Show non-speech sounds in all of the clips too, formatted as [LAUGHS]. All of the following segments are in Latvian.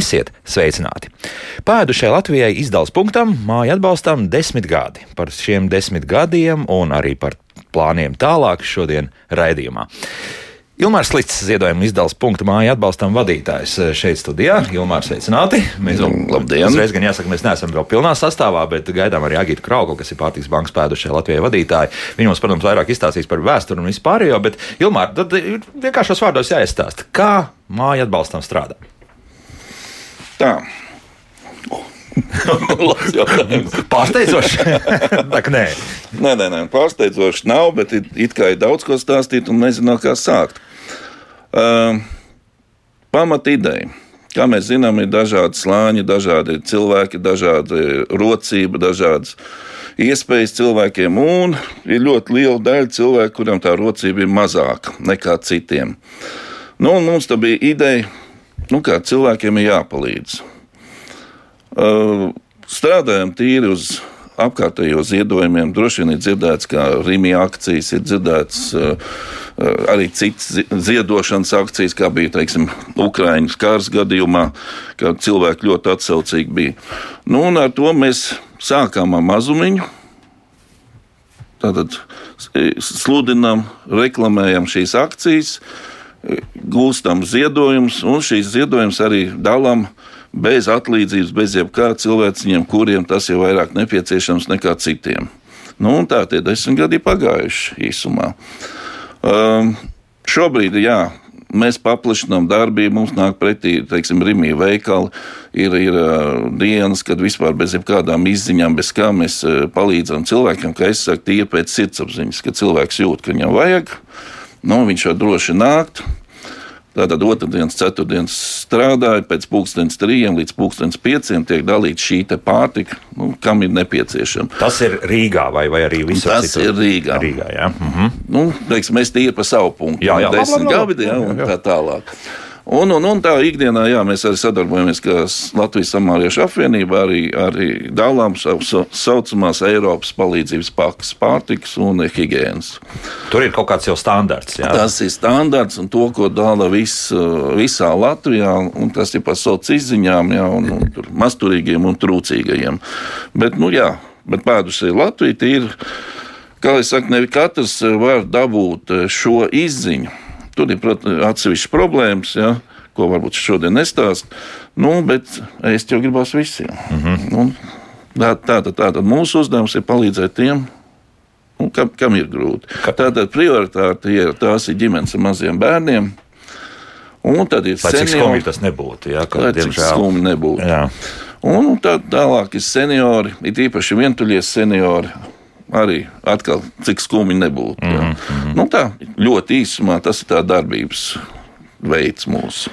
Esiet sveicināti! Pēdušai Latvijai izdevums punktam māja atbalstam desmit gadi. Par šiem desmit gadiem un arī par plāniem tālāk šodien raidījumā. Ilmārs Līsīs ziedojuma izdevuma punktu māja atbalstam vadītājs šeit studijā. Ilmārs, sveicināti! Mēs vēl, Labdien! Uzreiz gan jāsaka, mēs neesam vēl pilnā sastāvā, bet gaidām arī Agītu Krauku, kas ir pārtiks bankas pēdušajā Latvijai vadītāji. Viņi mums, protams, vairāk izstāstīs par vēsturi un vispārējo, bet Ilmār, tad ir vienkāršos vārdos jāizstāsta, kā māja atbalstam strādā. Tā. [LAUGHS] Pārsteidzoši. [LAUGHS] Nē. Nē, nē, nē, pārsteidzoši nav, bet it, it kā ir daudz ko stāstīt un nezinu, kā sākt. Uh, pamat ideja. Kā mēs zinām, ir dažādi slāņi, dažādi cilvēki, dažādi rocība, dažādas iespējas cilvēkiem, un ir ļoti liela daļa cilvēku, kuriem tā rocība ir mazāka nekā citiem. Nu, mums tā bija ideja, nu, kā cilvēkiem ir jāpalīdz. Uh, strādājam tīri uz apkārtējo ziedojumiem. Droši vien ir dzirdēts, ka Rīgā akcijas ir dzirdēts uh, arī citas ziedošanas akcijas, kā bija teiksim, Ukraiņas kārs gadījumā, kad cilvēki ļoti atsaucīgi bija. Nu, ar to mēs sākām ar mazumiņu. Tātad sludinām, reklamējam šīs akcijas, gūstam ziedojumus, un šīs ziedojumus arī dalām bez atlīdzības, bez jebkā cilvēciņiem, kuriem tas ir vairāk nepieciešams nekā citiem. Nu, tā tie desmit gadi ir pagājuši īsumā. Um, šobrīd, jā, mēs paplašinām darbību, mums nāk pretī, teiksim, Rīgā veikali. Ir, ir uh, dienas, kad vispār bez jebkādām izziņām, bez kā mēs uh, palīdzam cilvēkiem, kā es saku, tie pēc sirdsapziņas, ka cilvēks jūt, ka viņam vajag, nu, viņš var droši nākt. Tātad otrdienas, ceturtdienas strādāja, pēc pusdienas trījiem līdz pusdienas pieciem tiek dalīta šī pārtika, nu, kam ir nepieciešama. Tas ir Rīgā vai, vai arī visur Tas citur? ir Rīgā. Rīgā jā. Mhm. Nu, teiksim, mēs tie pa savu punktu, Jā, jā, desmit gadi, jā, jā, un jā. tā tālāk. Un, un, un tā ikdienā jā, mēs arī sadarbojamies ar Latvijas Samāriešu apvienību, arī, arī dalām savu so, saucamās Eiropas palīdzības pakas pārtikas un higienas. Tur ir kaut kāds jau standarts. Jā. Tas ir standarts un to, ko dala vis, visā Latvijā, un tas ir par sociālām izziņām, jā, un, un tur masturīgiem un trūcīgajiem. Bet, nu jā, bet pēduši Latvija tie ir, kā es saku, ne katrs var dabūt šo izziņu. Tur ir, protams, atsevišķas problēmas, ja, ko varbūt šodien nestāst. Nu, bet es jau gribos visiem. Mm -hmm. nu, tā, tātad, tātad mūsu uzdevums ir palīdzēt tiem, nu, kam, kam ir grūti. Tātad prioritāte ir tās ir ģimenes ar maziem bērniem. Un tad ir seniori. skumji tas nebūtu. Jā, cik diemžēl- skumji nebūtu. Jā. Un, tā, tālāk ir seniori, ir īpaši vientuļie seniori. Arī atkal, cik skumji nebūtu. Mm -hmm. nu, tā ļoti īsumā tas ir tā darbības veids mūsu.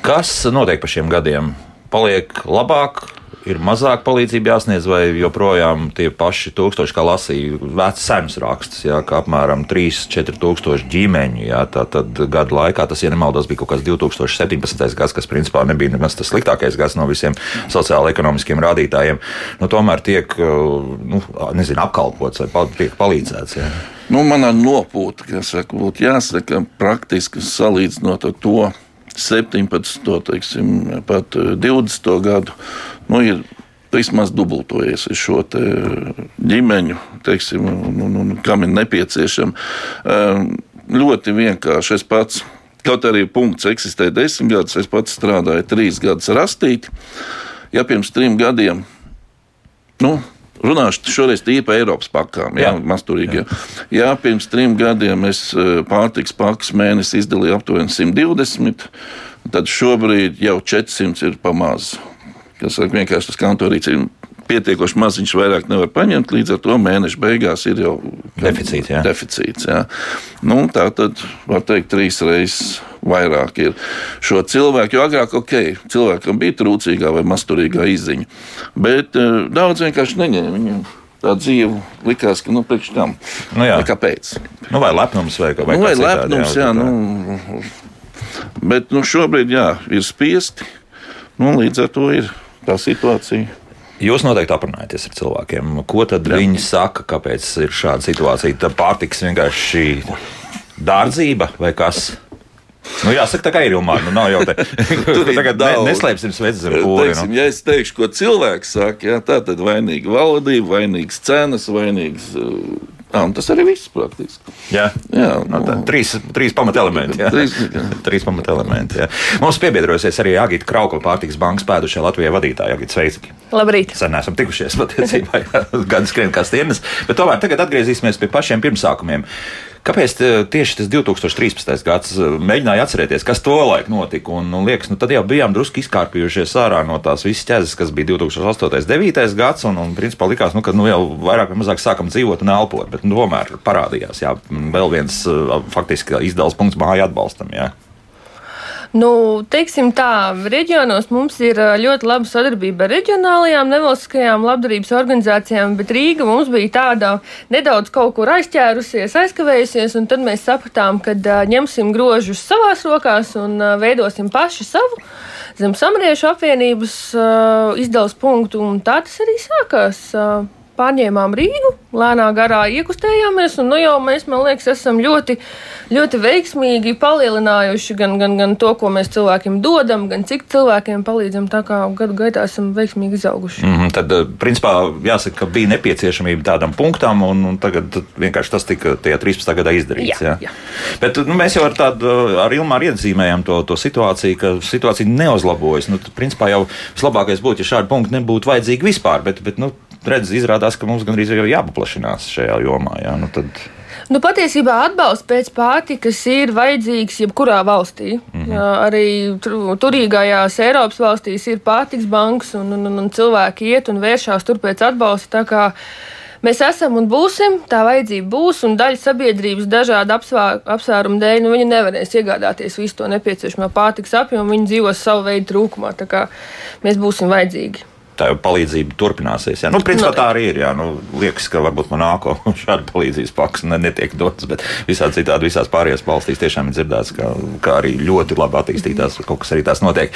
Kas notiek pa šiem gadiem? Paliek labāk, ir mazāk palīdzība jāsniedz, vai joprojām tie paši tūkstoši, kā lasīja vecs senus rakstus, jā, ka apmēram 3-4 tūkstoši ģimeņu. Jā, tā tad gadu laikā tas, ja nemaldos, bija kaut kāds 2017. gads, kas principā nebija nemaz tas sliktākais gads no visiem sociālo-ekonomiskiem rādītājiem. Nu, tomēr tiek nu, nezinu, apkalpots vai tiek palīdzēts. Jā. Nu, manā nopūta, kas saka, būtu jāsaka, praktiski salīdzinot ar to 17, teiksim, pat eh, 20 gadu, nu, ir vismaz dubultojies šo te ģimeņu, teiksim, un, un, un kam ir nepieciešama. Um, ļoti vienkārši es pats. Kaut arī punkts eksistē desmit gadus, es pats strādāju trīs gadus rastīt. Ja pirms trim gadiem, nu, runāšu šoreiz tīri par Eiropas pakām, jā, Jā. masturīgi. Jā. jā, pirms trim gadiem es eh, pārtiks pakas mēnesi izdalīju aptuveni 120, tad šobrīd jau 400 ir pamazs. Kas vienkārši tas kantorīts ir pietiekoši maz, viņš vairāk nevar paņemt. Līdz ar to mēneša beigās ir jau Deficīts, jā. deficīts jā. Nu, tā tad var teikt, trīs reizes vairāk ir šo cilvēku. Jo agrāk, ok, cilvēkam bija trūcīgā vai masturīgā izziņa, bet uh, daudz vienkārši neņēma. Viņam tā dzīve likās, ka nu, priekš tam. Nu, jā. Kāpēc? Nu, vai lepnums, vai, vai, Nu, vai kā citādi, lepnums, jā, nu, bet nu, šobrīd jā, ir spiesti. Nu, līdz ar to ir tā situācija. Jūs noteikti aprunājaties ar cilvēkiem. Ko tad Jā. viņi saka, kāpēc ir šāda situācija? Tā pārtiks vienkārši dārdzība vai kas? Nu, jāsaka, tā kā ir Ilmāra. Nu, nav jau tā, [LAUGHS] [LAUGHS] tagad ne, neslēpsim sveci zem kūri. Nu. Ja es teikšu, ko cilvēks saka, jā, tā tad vainīga valdība, vainīgas cenas, vainīgas. Uh, Jā, tas arī viss praktiski. Jā, jā nu, tā, trīs, trīs pamatelementi. Jā. Trīs, jā. [LAUGHS] trīs pamatelementi jā. Mums piebiedrosies arī Agita Kraukla pārtiks bankas pēdušajā Latvijā vadītāja. Agita, sveiki! Labrīt! Sen neesam tikušies patiesībā, gan skrien kā stienas, bet tomēr tagad atgriezīsimies pie pašiem pirmsākumiem. Kāpēc tieši tas 2013. gads mēģināja atcerēties, kas to laiku notika? Un, un liekas, nu, tad jau bijām drusku izkārpījušies ārā no tās visas ķēdes, kas bija 2008. un 2009. gads. Un, un principā likās, nu, ka nu, jau vairāk vai mazāk sākam dzīvot un elpot. Bet nu, tomēr parādījās jā, vēl viens faktiski izdevums punkts māju atbalstam. Jā. Nu, teiksim tā, reģionos mums ir ļoti laba sadarbība ar reģionālajām nevalstiskajām labdarības organizācijām, bet Rīga mums bija tāda nedaudz kaut kur aizķērusies, aizkavējusies, un tad mēs sapratām, ka ņemsim grožus savās rokās un veidosim paši savu zem samariešu apvienības uh, izdevus punktu, un tā tas arī sākās. Uh, pārņēmām Rīgu, lēnā garā iekustējāmies, un nu jau mēs, man liekas, esam ļoti, ļoti veiksmīgi palielinājuši gan, gan, gan to, ko mēs cilvēkiem dodam, gan cik cilvēkiem palīdzam. Tā kā gadu gaitā esam veiksmīgi izauguši. Mm -hmm, tad, eh, principā, jāsaka, ka bija nepieciešamība tādam punktam, un, un tagad vienkārši tas tika tajā 13. gadā izdarīts. Jā, jā. jā. Bet nu, mēs jau ar tādu ar Ilmāru iedzīmējam to, to situāciju, ka situācija neuzlabojas. Nu, tad, principā jau vislabākais būtu, ja šādi punkti nebūtu vajadzīgi vispār. Bet, bet, nu, redz, izrādās, ka mums gandrīz jau jāpaplašinās šajā jomā. Jā, nu tad... Nu, patiesībā atbalsts pēc pārtikas ir vajadzīgs jebkurā valstī. Mm -hmm. Arī turīgajās Eiropas valstīs ir pārtiks bankas, un, un, un cilvēki iet un vēršās tur pēc atbalsta. Mēs esam un būsim, tā vajadzība būs, un daļa sabiedrības dažādu apsvērumu dēļ nu, nevarēs iegādāties visu to nepieciešamo pārtiks apjomu. Viņi dzīvos savu veidu trūkumā. Mēs būsim vajadzīgi tā palīdzība turpināsies. Jā. Nu, principā, tā arī ir. Jā. Nu, liekas, ka varbūt man nāko [LAUGHS] šāda palīdzības paks ne, netiek dots, bet visādi citādi visās pārējās valstīs tiešām ir dzirdēts, ka, ka arī ļoti labi attīstītās kaut kas arī tās notiek.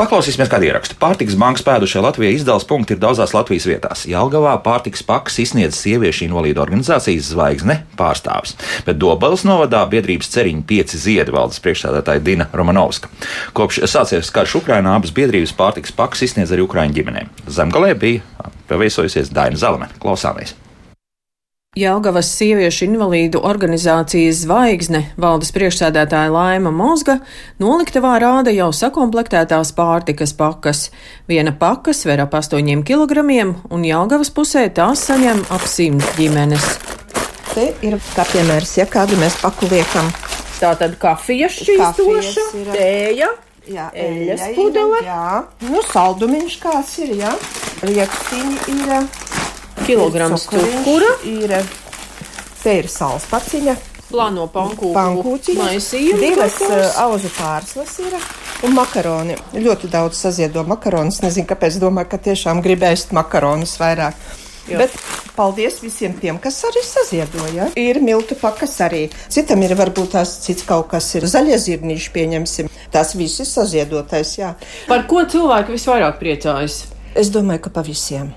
Paklausīsimies kādu ierakstu. Pārtiks bankas pēdušajā Latvijā izdevums punkti ir daudzās Latvijas vietās. Jelgavā pārtiks paks izsniedz sieviešu invalīdu organizācijas zvaigzne pārstāvis, bet Dobelas novadā biedrības ceriņu pieci ziedi valdes priekšsēdētāja Dina Romanovska. Kopš sācies karš Ukrainā abas biedrības pārtiks paks izsniedz arī Ukraiņu ģimenēm. Zemgalē bija paviesojusies Daina Zalme. Klausāmies! Jelgavas sieviešu invalīdu organizācijas zvaigzne valdes priekšsēdētāja Laima Mozga noliktavā rāda jau sakomplektētās pārtikas pakas. Viena paka sver ap 8 kg, un Jelgavas pusē tās saņem ap 100 ģimenes. Te ir kā piemērs, ja kādu mēs paku liekam. Tā tad kafijas šķīstoša, tēja, Jā, eļas pudele. Jā, nu, saldumiņš kāds ir, jā. Rieksiņi ir. Kilograms cukura. Ir. Te ir sāls paciņa. Plāno. Maisījumi. Divas uh, auzu pārslas ir. Un makaroni. Ļoti daudz saziedo makaronus. Nezinu, kāpēc domāju, ka tiešām gribēs makaronus vairāk. Jā. Bet paldies visiem tiem, kas arī saziedoja. Ir miltu pakas arī. Citam ir varbūt tās cits kaut kas ir zaļie zirnīši, pieņemsim. Tas viss ir saziedotais, jā. Par ko cilvēki visvairāk priecājas? Es domāju, ka pa visiem.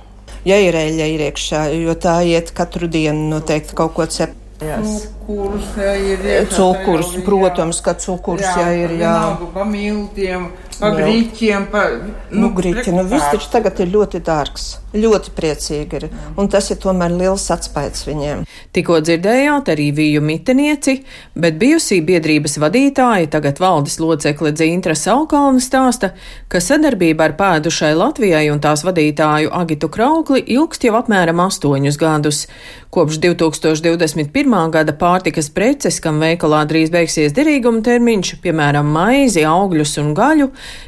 Ja ir eļļa ir iekšā, jo tā iet katru dienu noteikti kaut ko cep. Cukurs, ja ir iekšā. Cukurs, protams, ka cukurs, jā, ja ir, jā. Pa miltiem, pa grīķiem, pa... Nu, nu grīķi, nu viss taču tagad ir ļoti dārgs ļoti priecīgi ir. Un tas ir tomēr liels atspējas viņiem. Tikko dzirdējāt arī Viju mitenieci, bet bijusī biedrības vadītāja, tagad valdes locekle Dzīntra Saukalna stāsta, ka sadarbība ar pēdušai Latvijai un tās vadītāju Agitu Kraukli ilgst jau apmēram astoņus gadus. Kopš 2021. gada pārtikas preces, kam veikalā drīz beigsies derīguma termiņš, piemēram, maizi, augļus un gaļu,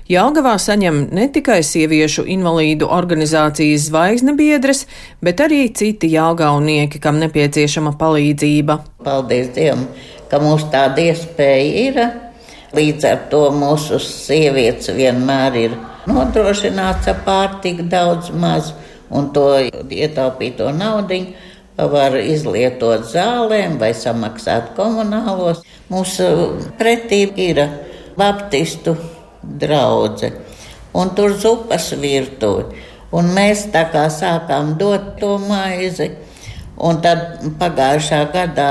Jāgavā saņem ne tikai sieviešu invalīdu organizācijas zvaigzne biedres, bet arī citi jāgaunieki, kam nepieciešama palīdzība. Paldies Dievam, ka mums tāda iespēja ir. Līdz ar to mūsu sievietes vienmēr ir nodrošināts ar pārtiku daudz maz, un to ietaupīto naudu var izlietot zālēm vai samaksāt komunālos. Mūsu pretī ir baptistu draudzene, un tur zupas virtuve. Un mēs tā kā sākām dot to maizi. Un tad pagājušā gadā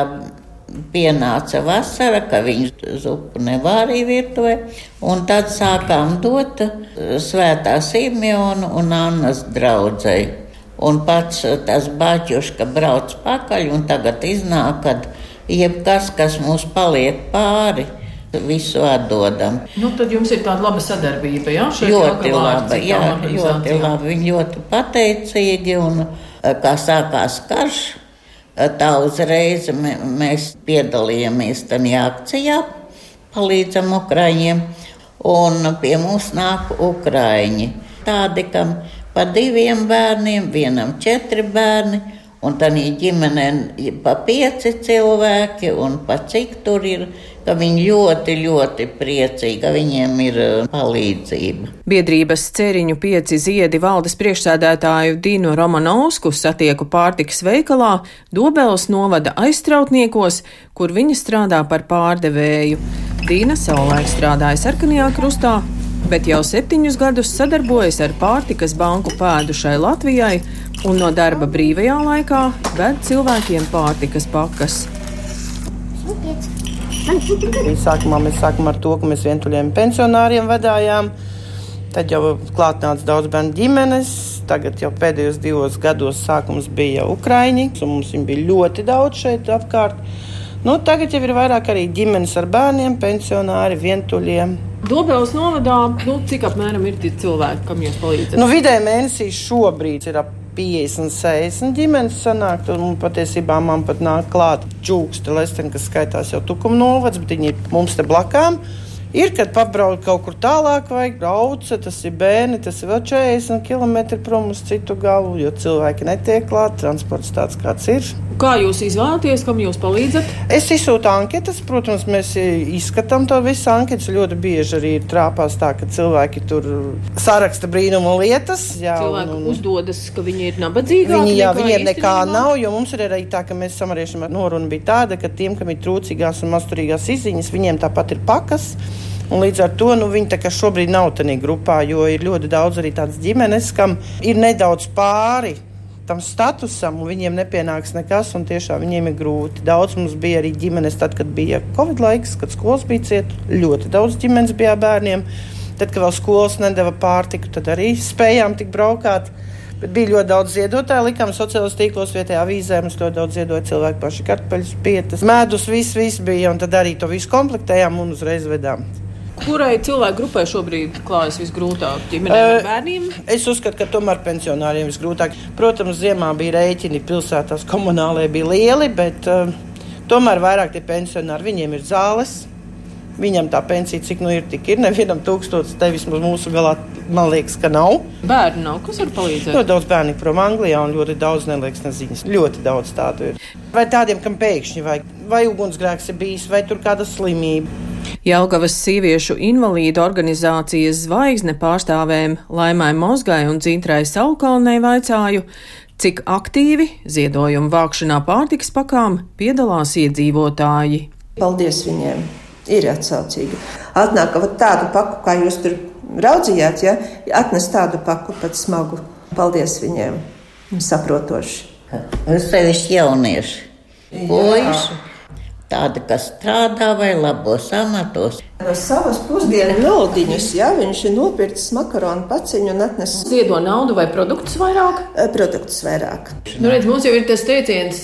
pienāca vasara, ka viņu zupu nevārīja virtuvē, un tad sākām dot svētā Simeonu un Annas draudzēji. Un pats tas baķuška brauc pakaļ, un tagad iznāk, ka jebkas, kas mums paliek pāri, visu atdodam. Nu, tad jums ir tāda laba sadarbība, jā? Ļoti laba, jā, ļoti labi. Viņi ļoti pateicīgi, un eh, kā sākās karš, eh, tā uzreiz mē- mēs piedalījāmies tajā akcijā, palīdzam Ukraiņiem, un pie mums nāk Ukraiņi. Tādi, kam pa diviem bērniem, vienam četri bērni, un tā ģimenē pa pieci cilvēki, un pa cik tur ir, ka viņi ļoti, ļoti priecīgi, ka viņiem ir eh, palīdzība. Biedrības ceriņu pieci ziedi valdes priekšsēdētāju Dīnu Romanovsku satieku pārtikas veikalā Dobeles novada aizstrautniekos, kur viņa strādā par pārdevēju. Dīna savulaik strādāja sarkanajā krustā, bet jau septiņus gadus sadarbojas ar pārtikas banku pēdušai Latvijai un no darba brīvajā laikā ved cilvēkiem pārtikas pakas. Sākumā mēs sākām ar to, ka mēs vientuļiem pensionāriem vadījām. Tad jau klātnāca daudz bērnu ģimenes. Tagad jau pēdējos divos gados sākums bija Ukraiņi, un mums viņi bija ļoti daudz šeit apkārt. Nu, tagad jau ir vairāk arī ģimenes ar bērniem, pensionāri, vientuļiem. Dobeles novadā, nu, cik apmēram ir tie cilvēki, kam jūs palīdzat? Nu, vidēji mēnesī šobrīd ir ap 50, 60 ģimenes sanākt, un patiesībā man pat nāk klāt čūksta lesteni, kas skaitās jau tukuma novads, bet viņi ir mums te blakām. Ir, kad pabraukt kaut kur tālāk, vai brauca, tas ir bērni, tas ir vēl 40 km prom uz citu galu, jo cilvēki netiek klāt, transports tāds kāds ir. Kā jūs izvēlaties, kam jūs palīdzat? Es izsūtu anketas, protams, mēs izskatām to visu anketas. Ļoti bieži arī trāpās tā, ka cilvēki tur saraksta brīnumu lietas. Jā, Cilvēki un, un... uzdodas, ka viņi ir nabadzīgi. Viņi, jā, viņiem nekā nav, jo mums ir arī tā, ka mēs samariešam noruna bija tāda, ka tiem, kam ir trūcīgās un masturīgās izziņas, viņiem tāpat ir pakas. Un līdz ar to nu, viņi šobrīd nav tādā grupā, jo ir ļoti daudz arī tādas ģimenes, kam ir nedaudz pāri tam statusam, un viņiem nepienāks nekas, un tiešām viņiem ir grūti. Daudz mums bija arī ģimenes, tad, kad bija Covid laiks, kad skolas bija cieta. Ļoti daudz ģimenes bija bērniem. Tad, kad vēl skolas nedēva pārtiku, tad arī spējām tik braukāt. Bet bija ļoti daudz ziedotāju, likām sociālajos tīklos, vietējā avīzē. Mums ļoti daudz ziedoja cilvēki paši kartupeļus, pietas, medus, viss, viss bija. Un tad arī to visu komplektējām un uzreiz vedām. Kurai cilvēku grupai šobrīd klājas visgrūtāk? Ģimenēm ar bērniem? Es uzskatu, ka tomēr pensionāriem visgrūtāk. Protams, ziemā bija rēķini, pilsētās komunālajie bija lieli, bet uh, tomēr vairāk tie pensionāri, viņiem ir zāles. Viņam tā pensija, cik nu ir, tik ir. Nevienam tūkstotis, te vismaz mūsu galā, man liekas, ka nav. Bērnu nav, kas var palīdzēt? Ļoti daudz bērnu prom Anglijā un ļoti daudz neliekas neziņas. Ļoti daudz tādu ir. Vai tādiem, kam pēkšņi vajag, vai ugunsgrēks ir bijis, vai tur kāda slimība. Jelgavas sieviešu invalīdu organizācijas zvaigzne pārstāvēm Laimai Mozgai un Dzintrai Saukalnei vaicāju, cik aktīvi ziedojumu vākšanā pārtiks pakām piedalās iedzīvotāji. Paldies viņiem! Ir atsaucīgi. Atnāk tādu paku, kā jūs tur raudzījāt, ja atnes tādu paku pat smagu. Paldies viņiem! Saprotoši. Es sevišķi jaunieši, puiši. Tādi, kas strādā vai labos amatos. No savas pusdienu naudiņas, ja viņš ir nopircis makaronu paciņu un atnesis. Ziedo naudu vai produktus vairāk? Produktus vairāk. Nu, redz, mums jau ir tas teiciens,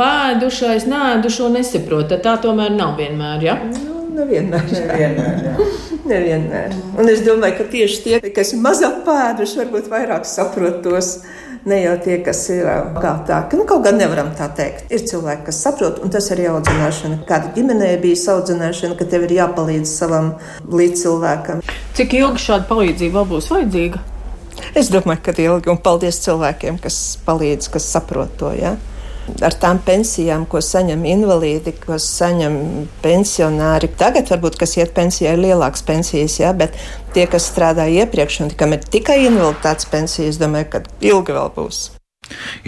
pēdušais, nēdušo nesaprot. Tā tomēr nav vienmēr. Ja? Nu, nevienmēr. Nevienmēr, jā. [LAUGHS] nevienmēr. Un es domāju, ka tieši tie, kas ir mazāk pēduši, varbūt vairāk saprot tos. Ne jau tie, kas ir kā tā, ka nu, kaut gan nevaram tā teikt. Ir cilvēki, kas saprot, un tas ir audzināšana. Kāda ģimenē bija audzināšana, ka tev ir jāpalīdz savam līdzcilvēkam. Cik ilgi šāda palīdzība vēl būs vajadzīga? Es domāju, ka ilgi, un paldies cilvēkiem, kas palīdz, kas saprot to. Ja? Ar tām pensijām, ko saņem invalīdi, ko saņem pensionāri. Tagad, varbūt, kas iet pensijā, ir lielākas pensijas, jā, bet tie, kas strādāja iepriekš un kam ir tikai invaliditātes pensija, es domāju, ka ilgi vēl būs.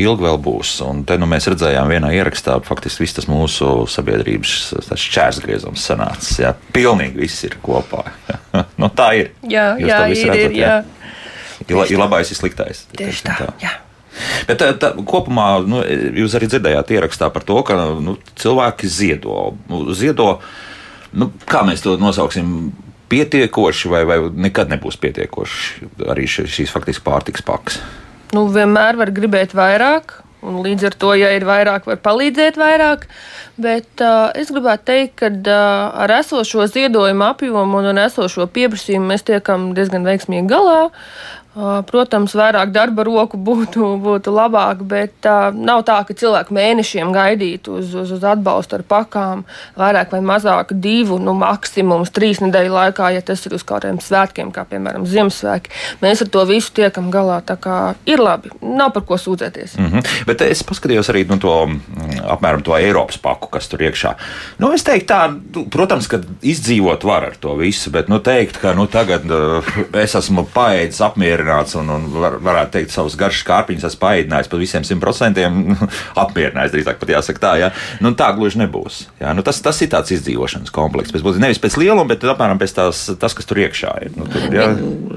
Ilgi vēl būs, un te nu mēs redzējām vienā ierakstā, faktiski viss tas mūsu sabiedrības šķērsgriezums sanācis. Jā, pilnīgi viss ir kopā. [LAUGHS] nu, tā ir. Jā, Jūs jā, ir, redzat, ir, jā. Ir, la- ir labais, ir sliktais. Tieši teiksim tā. Jā. Bet tā, tā, kopumā nu, jūs arī dzirdējāt ierakstā par to, ka nu, cilvēki ziedo. ziedo nu, kā mēs to nosauksim? Pietiekoši vai, vai nekad nebūs pietiekoši arī šīs faktiski pārtiks pakas? Nu, vienmēr var gribēt vairāk, Un līdz ar to, ja ir vairāk, var palīdzēt vairāk. Bet uh, es gribētu teikt, ka uh, ar esošo ziedojumu apjomu un esošo pieprasījumu mēs tiekam diezgan veiksmīgi galā. Protams, vairāk darba roku būtu, būtu labāk, bet uh, nav tā, ka cilvēki mēnešiem gaidītu uz, uz, uz atbalstu ar pakām. Vairāk vai mazāk divu, nu, maksimums trīs nedēļu laikā, ja tas ir uz kādiem svētkiem, kā piemēram Ziemassvētki. Mēs ar to visu tiekam galā. Tā kā ir labi, nav par ko sūdzēties. Mm -hmm. Bet es paskatījos arī nu, to apmēram to Eiropas paku, kas tur iekšā. Nu, es teiktu, tā, nu, protams, ka izdzīvot var ar to visu, bet nu, teikt, ka nu, tagad uh, es esmu paēdis apmierināts apmierināts un, un var, varētu teikt, savus garšas kārpiņus esmu paēdinājis par visiem simt procentiem. [LAUGHS] apmierināts, drīzāk pat jāsaka tā. Ja? Nu, tā gluži nebūs. Ja? Nu, tas, tas ir tāds izdzīvošanas komplekss. Pēc, nevis pēc lieluma, bet apmēram pēc tās, tas, kas tur iekšā ir. Nu, tur, ja?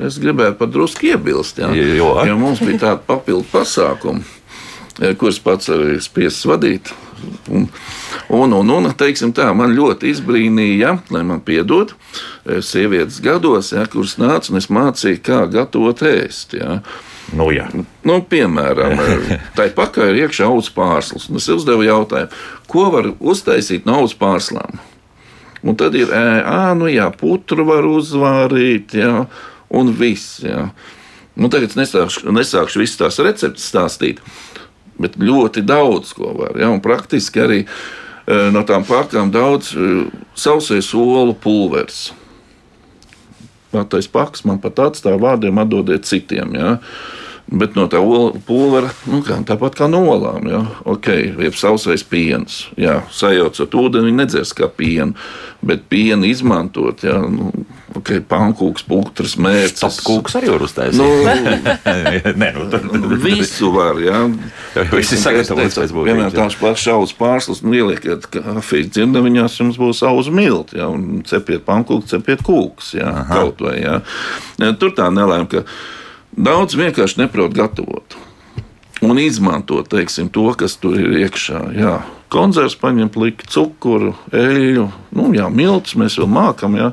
Es gribēju pat drusku iebilst, ja? jo. jo mums bija tāda papildu pasākuma, kurus pats arī spiests vadīt. Un, un, un, un teiksim, tā, man ļoti izbrīnīja, lai man piedod, sievietes gados, ja, kuras nāca un es mācīju, kā gatavot ēst. Ja. Nu, jā. nu, piemēram, tā ir pakaļ ir iekšā augs pārslas. Es uzdevu jautājumu, ko var uztaisīt no augs pārslām. Un tad ir, ā, nu jā, putru var uzvārīt, jā, un viss. Jā. Nu, tagad es nesākšu, nesākšu visas tās receptes stāstīt bet ļoti daudz ko var. Ja? Praktiski arī e, no tām pakām daudz e, sausais olu pulveris. Tas paks man pat atstāja vārdiem, atdodiet citiem. Ja? Bet no tā pulvera, nu, kā, tāpat kā no olām, ja? ok, ir sausais piens. Jā, sajaucot ūdeni, nedzers kā pienu, bet pienu izmantot. Ja? Nu, okay, pankūks, pūktras, mērķis. Tas kūks arī var uztaisīt. Nu, [LAUGHS] Nē, nu, tad, visu var, jā. [LAUGHS] Visi sagatavots pēc būtības. Vienmēr tās pašas šaus pārslas, nu, ielieciet kafijas dzirdaviņās, jums būs auз milti, jā, un cepiet pankūku, cepiet kūks, jā, Aha. kaut vai, jā. Tur tā nelēma, ka daudz vienkārši neprot gatavot un izmantot teiksim, to, kas tur ir iekšā. Jā. Konzerves paņem pliki, cukuru, eļļu, nu, jā, miltus mēs vēl mākam, jā,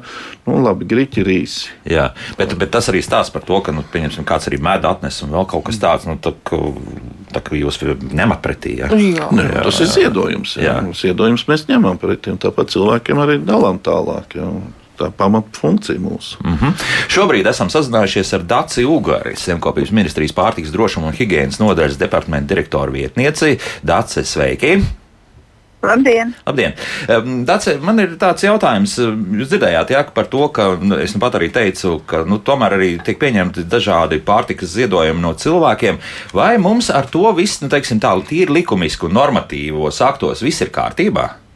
nu, labi, griķi rīsi. Jā, bet, bet tas arī stāsta par to, ka, nu, pieņemsim, kāds arī mēdā atnes un vēl kaut kas tāds, nu, tā, ka, tā kā jūs nemat pretī. Jā, jā. Ne, jā tas jā. ir ziedojums. Jā. Jā. Ziedojums mēs ņemam pretī, un tāpat cilvēkiem arī dalām tālāk. Jā tā pamatfunkcija mūsu. Mm -hmm. Šobrīd esam sazinājušies ar Dāci Ugari, Zemkopības ministrijas pārtiks drošuma un higiēnas nodaļas departamenta direktoru vietnieci. Dāci, sveiki! Labdien! Labdien. Dāce, man ir tāds jautājums. Jūs dzirdējāt jā, par to, ka nu, es nu pat arī teicu, ka nu, tomēr arī tiek pieņemti dažādi pārtikas ziedojumi no cilvēkiem. Vai mums ar to viss, nu, teiksim tā, tīri likumiski un normatīvos aktos viss ir kārtībā? Uh,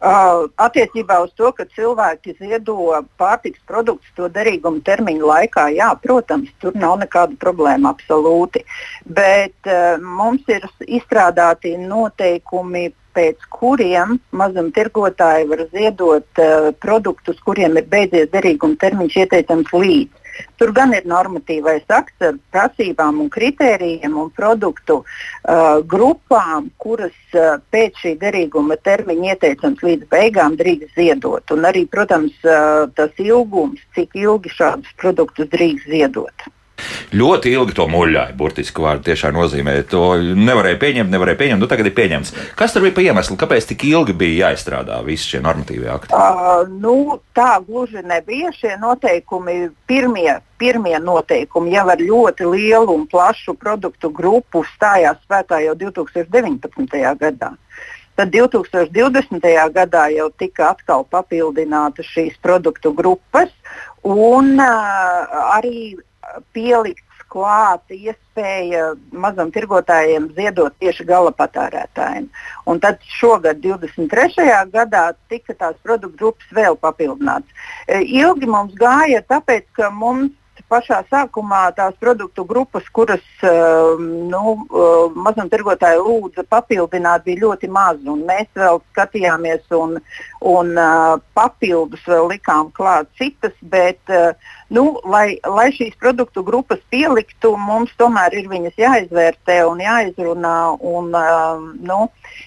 attiecībā uz to, ka cilvēki ziedo pārtiks produktus to derīguma termiņu laikā, jā, protams, tur nav nekāda problēma absolūti. Bet uh, mums ir izstrādāti noteikumi, pēc kuriem mazumtirgotāji var ziedot uh, produktus, kuriem ir beidzies derīguma termiņš ieteicams līdz. Tur gan ir normatīvais akts ar prasībām un kritērijiem un produktu uh, grupām, kuras uh, pēc šī derīguma termiņa ieteicams līdz beigām drīkst ziedot. Un arī, protams, uh, tas ilgums, cik ilgi šādus produktus drīkst ziedot ļoti ilgi to muļāja. Burtiski vārdu tiešām nozīmē. To nevarēja pieņemt, nevarēja pieņemt. Nu, tagad ir pieņemts. Kas tur bija pa iemeslu? Kāpēc tik ilgi bija jāizstrādā visi šie normatīvie akti? Uh, nu, tā gluži nebija. Šie noteikumi, pirmie, pirmie noteikumi jau ar ļoti lielu un plašu produktu grupu stājās spēkā jau 2019. gadā. Tad 2020. gadā jau tika atkal papildinātas šīs produktu grupas, un uh, arī pielikts klāt iespēja mazam tirgotājiem ziedot tieši gala patērētājiem. Un tad šogad, 23. gadā, tika tās produktu grupas vēl papildināts. E, ilgi mums gāja, tāpēc ka mums pašā sākumā tās produktu grupas, kuras nu, mazumtirgotāji lūdza papildināt, bija ļoti maz. Mēs vēl skatījāmies un, un papildus vēl likām klāt citas, bet nu, lai, lai šīs produktu grupas pieliktu, mums tomēr ir viņas jāizvērtē un jāizrunā un nu,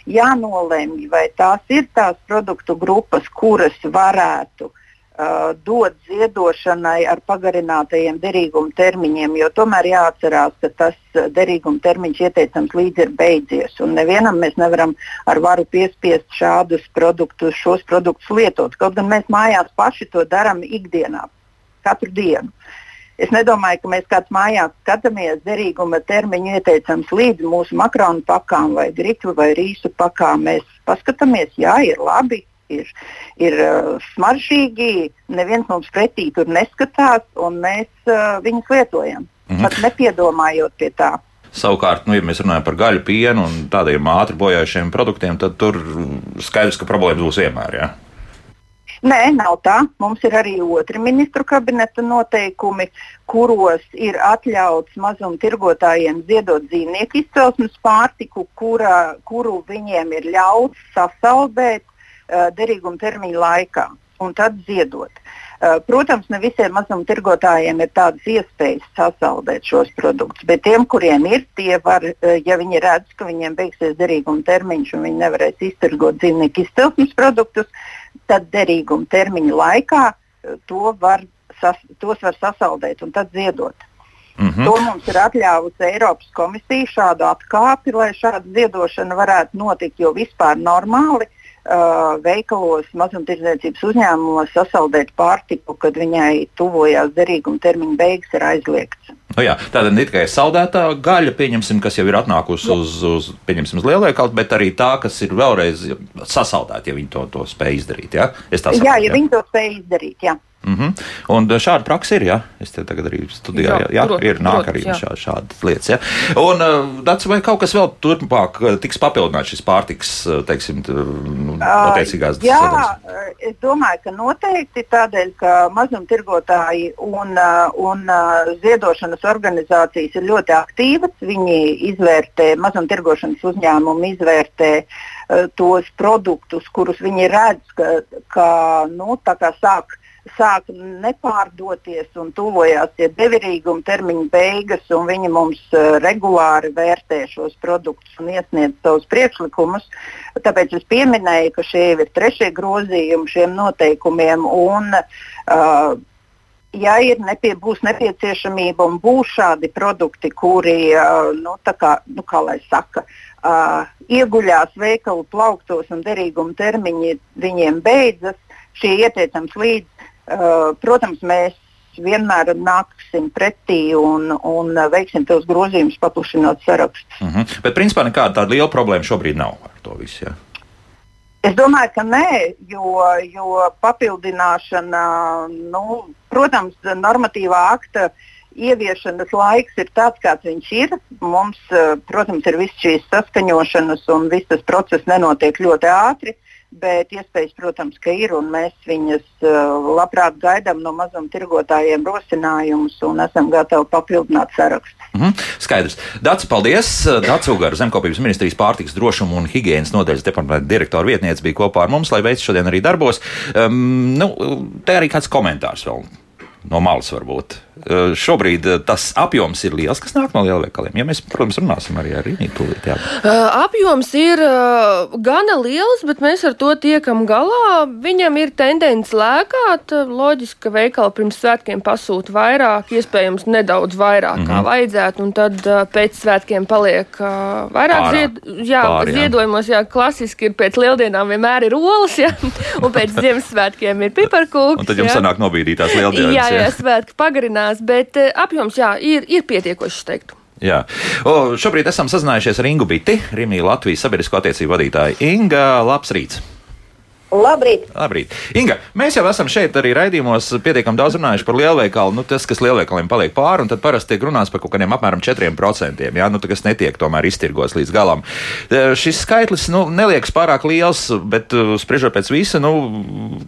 jānolemj, vai tās ir tās produktu grupas, kuras varētu uh, dot ziedošanai ar pagarinātajiem derīguma termiņiem, jo tomēr jāatcerās, ka tas derīguma termiņš ieteicams līdz ir beidzies. Un nevienam mēs nevaram ar varu piespiest šādus produktus, šos produktus lietot. Kaut gan mēs mājās paši to darām ikdienā, katru dienu. Es nedomāju, ka mēs kāds mājās skatāmies derīguma termiņu ieteicams līdz mūsu makronu pakām vai griķu vai rīsu pakām. Mēs paskatāmies, jā, ir labi, ir, ir uh, smaržīgi, neviens mums pretī tur neskatās, un mēs uh, viņus lietojam. Mm -hmm. Pat nepiedomājot pie tā. Savukārt, nu, ja mēs runājam par gaļu, pienu un tādiem ātri bojājušiem produktiem, tad tur skaidrs, ka problēmas būs vienmēr. Ja? Nē, nav tā. Mums ir arī otri ministru kabineta noteikumi, kuros ir atļauts mazumtirgotājiem ziedot dzīvnieku izcelsmes pārtiku, kura, kuru viņiem ir ļauts sasaldēt derīguma termiņa laikā un tad ziedot. Uh, protams, ne visiem mazumtirgotājiem ir tādas iespējas sasaldēt šos produktus, bet tiem, kuriem ir, tie var, uh, ja viņi redz, ka viņiem beigsies derīguma termiņš un viņi nevarēs iztirgot dzīvnieku izcelsmes produktus, tad derīguma termiņa laikā eh, to var, sas, tos var sasaldēt un tad ziedot. Mm -hmm. To mums ir atļāvusi Eiropas komisija šādu atkāpi, lai šāda ziedošana varētu notikt, jo vispār normāli uh, veikalos, mazumtirdzniecības uzņēmumos sasaldēt pārtiku, kad viņai tuvojās derīguma termiņa beigas, ir aizliegts. Nu jā, tāda ne tikai saldētā gaļa, kas jau ir atnākusi uz, uz, uz lielveikalu, bet arī tā, kas ir vēlreiz sasaldēta, ja viņi to, to spēj izdarīt. Ja? Saprotu, jā, ja jā. viņi to spēj izdarīt. Jā. Mm -hmm. Un šāda praksa ir. Ja? Es te tagad arī studēju, jā, jā, prot, ir nāk arī šā, šādas lietas. Ja? Un uh, tāds, vai kaut kas vēl turpmāk uh, tiks papildināts šis pārtiks, teiksim, nu, attiecīgās uh, Jā, sadaļas? es domāju, ka noteikti tādēļ, ka mazumtirgotāji un, un ziedošanas organizācijas ir ļoti aktīvas. Viņi izvērtē, mazumtirgošanas uzņēmumi izvērtē tos produktus, kurus viņi redz, ka, ka nu, sāk sāk nepārdoties un tuvojās tie devirīguma termiņa beigas, un viņi mums uh, regulāri vērtē šos produktus un iesniedz savus priekšlikumus. Tāpēc es pieminēju, ka šie ir trešie grozījumi šiem noteikumiem. Un, uh, ja ir nepie, būs nepieciešamība un būs šādi produkti, kuri, uh, nu, kā, nu, kā lai saka, uh, ieguļās veikalu plauktos un derīguma termiņi viņiem beidzas, šie ieteicams līdz protams, mēs vienmēr nāksim pretī un, un veiksim tos grozījumus, paplašinot sarakstus. Mm -hmm. Bet, principā, nekāda tāda liela problēma šobrīd nav ar to visu. Ja? Es domāju, ka nē, jo, jo papildināšana, nu, protams, normatīvā akta ieviešanas laiks ir tāds, kāds viņš ir. Mums, eh, protams, ir viss šīs saskaņošanas un viss tas process nenotiek ļoti ātri. Uh, bet iespējas, protams, ka ir, mēs viņas uh, labprāt gaidām no mazumtirgotājiem rosinājumus un esam gatavi papildināt sarakstu. Mm -hmm. Skaidrs. Dācis, paldies! Dācis Ugārs, Zemkopības ministrijas pārtiks drošuma un higiēnas nodaļas departamenta direktora vietniece bija kopā ar mums, lai veids šodien arī darbos. Um, nu, te arī kāds komentārs vēl no malas varbūt. Eh, šobrīd eh, tas apjoms ir liels, kas nāk no lielveikaliem. Ja mēs, protams, runāsim arī ar. Jā. Uh, apjoms ir uh, gana liels, bet mēs ar to tiekam galā. Viņam ir tendence lēkāt. Loģiski, ka veikali pirms svētkiem pasūta vairāk, iespējams, nedaudz vairāk mm -hmm. kā mhm. vajadzētu, un tad uh, pēc svētkiem paliek uh, vairāk Pārā. zied, jā, Pār, jā. ziedojumos. Jā, klasiski ir pēc lieldienām vienmēr ir olas, jā, [LAUGHS] un pēc [LAUGHS] Ziemassvētkiem ir piparkūks. Un tad jums jā. sanāk nobīdītās lieldienas. Jā, jā, jā svētki pagarinās mainās, bet eh, apjoms jā, ir, ir pietiekošs, teiktu. Jā. O, šobrīd esam sazinājušies ar Ingu Biti, Rimī Latvijas sabiedrisko attiecību vadītāju. Inga, labs rīts! Labrīt. Labrīt. Inga, mēs jau esam šeit arī raidījumos pietiekami daudz runājuši par lielveikalu. Nu, tas, kas lielveikaliem paliek pāri, un tad parasti tiek runāts par kaut kādiem apmēram 4%, jā, nu, kas netiek tomēr iztirgots līdz galam. E, šis skaitlis nu, neliekas pārāk liels, bet e, spriežot pēc visa, nu,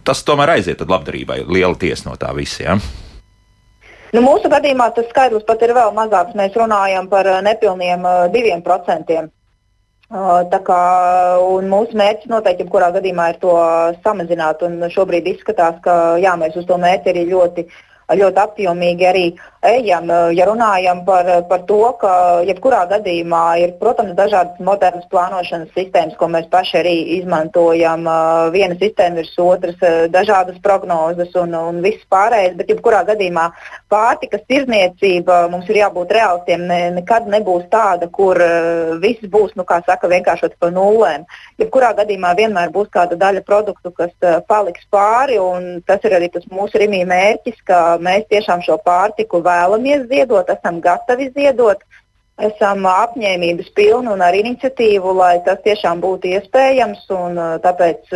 tas tomēr aiziet labdarībai. Liela tiesa no tā visa. Jā. Nu, mūsu gadījumā tas skaidrs pat ir vēl mazāks. Mēs runājam par nepilniem 2%. Uh, tā kā, mūsu mērķis noteikti, jebkurā gadījumā, ir to samazināt. Šobrīd izskatās, ka jā, mēs uz to mērķi arī ļoti uh, ļoti apjomīgi arī ejam. Ja runājam par, par to, ka jebkurā gadījumā ir, protams, dažādas modernas plānošanas sistēmas, ko mēs paši arī izmantojam. Viena sistēma ir otras, dažādas prognozes un, un viss pārējais, bet jebkurā gadījumā pārtikas tirzniecība mums ir jābūt realistiem. Ne, nekad nebūs tāda, kur viss būs, nu, kā saka, vienkāršot pa nulēm. Jebkurā gadījumā vienmēr būs kāda daļa produktu, kas paliks pāri, un tas ir arī tas mūsu rimī mērķis, ka mēs tiešām šo pārtiku vēlamies ziedot, esam gatavi ziedot, esam apņēmības pilni un ar iniciatīvu, lai tas tiešām būtu iespējams. Un, tāpēc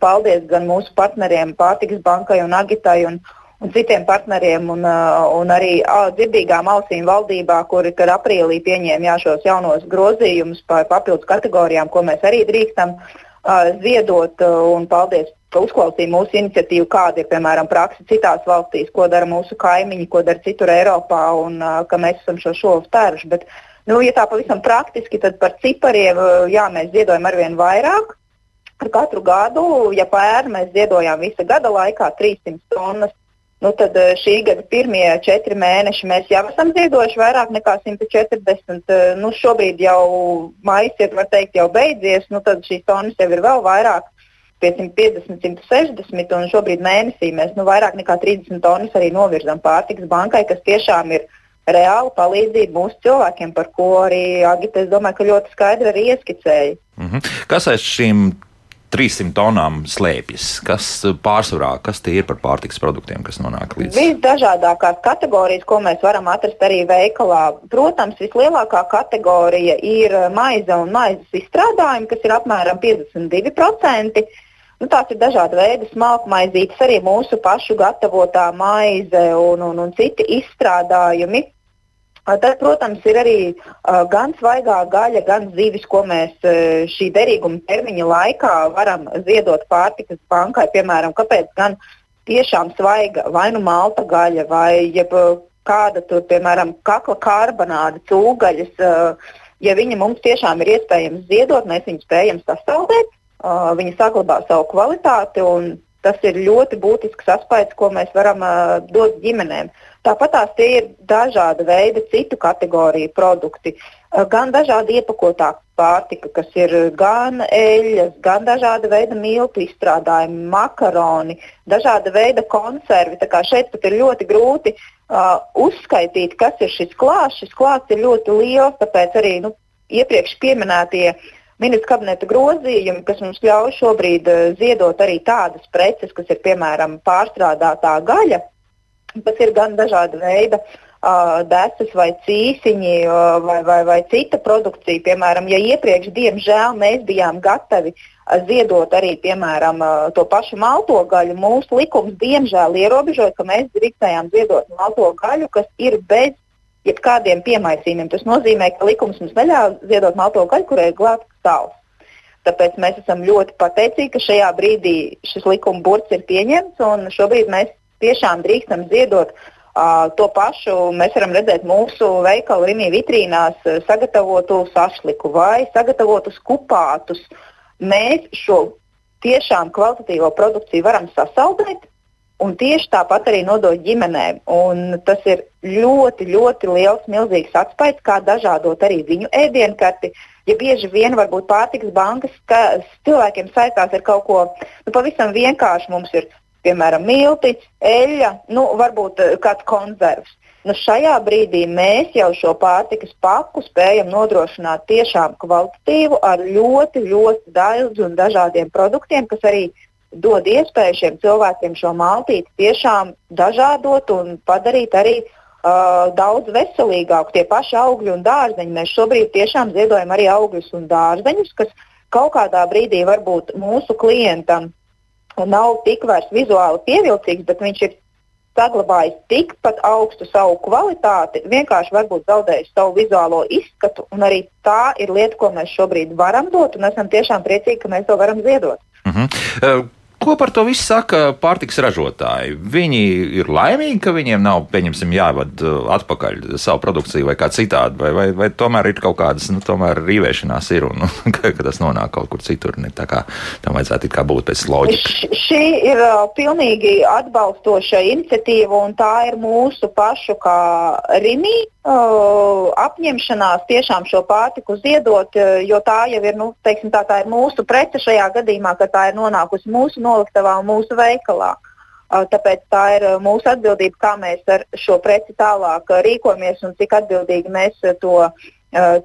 paldies gan mūsu partneriem, Pārtikas bankai un Agitai. Un, un citiem partneriem, un, un arī dzirdīgām ausīm valdībā, kuri aprīlī pieņēma jā, šos jaunos grozījumus par papildus kategorijām, ko mēs arī drīkstam ziedot. Un paldies ka uzklausīja mūsu iniciatīvu, kāda ir piemēram praksa citās valstīs, ko dara mūsu kaimiņi, ko dara citur Eiropā, un ka mēs esam šo šovu spēruši. Bet, nu, ja tā pavisam praktiski, tad par cipariem jā, mēs ziedojam arvien vairāk. Ar katru gadu, ja pērn mēs ziedojām visa gada laikā 300 tonnas, nu tad šī gada pirmie četri mēneši mēs jau esam ziedojuši vairāk nekā 140. Nu, šobrīd jau maijs ir, var teikt, jau beidzies, nu tad šīs tonnas jau ir vēl vairāk pie 150, 160, un šobrīd mēnesī mēs nu, vairāk nekā 30 tonnas arī novirzam pārtikas bankai, kas tiešām ir reāla palīdzība mūsu cilvēkiem, par ko arī Agita, es domāju, ka ļoti skaidri arī ieskicēja. Mm -hmm. Kas aiz šīm 300 tonām slēpjas? Kas pārsvarā, kas tie ir par pārtiks produktiem, kas nonāk līdz? Visdažādākās kategorijas, ko mēs varam atrast arī veikalā. Protams, vislielākā kategorija ir maize un maizes izstrādājumi, kas ir apmēram 52%. Nu, tās ir dažādi veidi smalkmaizītes, arī mūsu pašu gatavotā maize un, un, un citi izstrādājumi. Tad, protams, ir arī uh, gan svaigā gaļa, gan zivis, ko mēs uh, šī derīguma termiņa laikā varam ziedot pārtikas bankai. Piemēram, kāpēc gan tiešām svaiga vai nu malta gaļa vai jeb, kāda tur, piemēram, kakla karbonāde, cūgaļas. Uh, ja viņi mums tiešām ir iespējams ziedot, mēs viņus spējam sasaldēt viņi saglabā savu kvalitāti. Tas ir ļoti būtisks aspekts, ko mēs varam uh, dot ģimenēm. Tāpat tās ir dažāda veida citu kategoriju produkti, uh, gan dažādi iepakotā pārtika, kas ir gan eļļas, gan dažāda veida miltu izstrādājumi, makaroni, dažāda veida konservi. Šeit pat ir ļoti grūti uh, uzskaitīt, kas ir šis klāsts. Šis klāsts ir ļoti liels, tāpēc arī nu, iepriekš pieminētie uh, ministra kabineta grozījumi, kas mums ļauj šobrīd uh, ziedot arī tādas preces, kas ir piemēram pārstrādātā gaļa, kas ir gan dažāda veida uh, desas vai cīsiņi uh, vai, vai, vai cita produkcija. Piemēram, ja iepriekš, diemžēl, mēs bijām gatavi uh, ziedot arī piemēram, to pašu malto gaļu, mūsu likums diemžēl ierobežoja, ka mēs drīkstējām ziedot malto gaļu, kas ir bez jebkādiem piemaisījumiem. Tas nozīmē, ka likums mums neļauj ziedot malto gaļu, kurai ir glābts stāvs. Tāpēc mēs esam ļoti pateicīgi, ka šajā brīdī šis likuma burts ir pieņemts un šobrīd mēs tiešām drīkstam ziedot uh, to pašu. Mēs varam redzēt mūsu veikalu Rimī vitrīnās sagatavotu sašliku vai sagatavotus kupātus. Mēs šo tiešām kvalitatīvo produkciju varam sasaldēt un tieši tāpat arī nodot ģimenēm. Un tas ir ļoti, ļoti liels, milzīgs atspējs, kā dažādot arī viņu ēdienkarti. Ja bieži vien varbūt pārtiks bankas cilvēkiem saistās ar kaut ko nu, pavisam vienkāršu, mums ir piemēram milti, eļļa, nu, varbūt eh, kāds konservs. Nu, šajā brīdī mēs jau šo pārtikas paku spējam nodrošināt tiešām kvalitatīvu ar ļoti, ļoti daudz un dažādiem produktiem, kas arī dod iespēju šiem cilvēkiem šo maltīti tiešām dažādot un padarīt arī uh, daudz veselīgāku. Tie paši augļi un dārzeņi. Mēs šobrīd tiešām ziedojam arī augļus un dārzeņus, kas kaut kādā brīdī varbūt mūsu klientam nav tik vairs vizuāli pievilcīgs, bet viņš ir saglabājis tikpat augstu savu kvalitāti, vienkārši varbūt zaudējis savu vizuālo izskatu. Arī tā ir lieta, ko mēs šobrīd varam dot, un esam tiešām priecīgi, ka mēs to varam ziedot. Uh -huh. uh Ko par to visu saka pārtiks ražotāji? Viņi ir laimīgi, ka viņiem nav, pieņemsim, jāvada uh, atpakaļ savu produkciju vai kā citādi, vai, vai, vai tomēr ir kaut kādas, nu, tomēr rīvēšanās ir un [LAUGHS] ka, ka tas nonāk kaut kur citur. Ne, tā kā tam vajadzētu kā būt pēc loģikas. Š- Šī ir uh, pilnīgi atbalstoša iniciatīva, un tā ir mūsu pašu kā Rīgā uh, apņemšanās tiešām šo pārtiku ziedot, uh, jo tā jau ir, nu, teiksim, tā, tā ir mūsu prece šajā gadījumā, ka tā ir nonākusi mūsu noliktavā un mūsu veikalā. Uh, Tāpēc tā ir uh, mūsu atbildība, kā mēs ar šo preci tālāk uh, rīkojamies un cik atbildīgi mēs to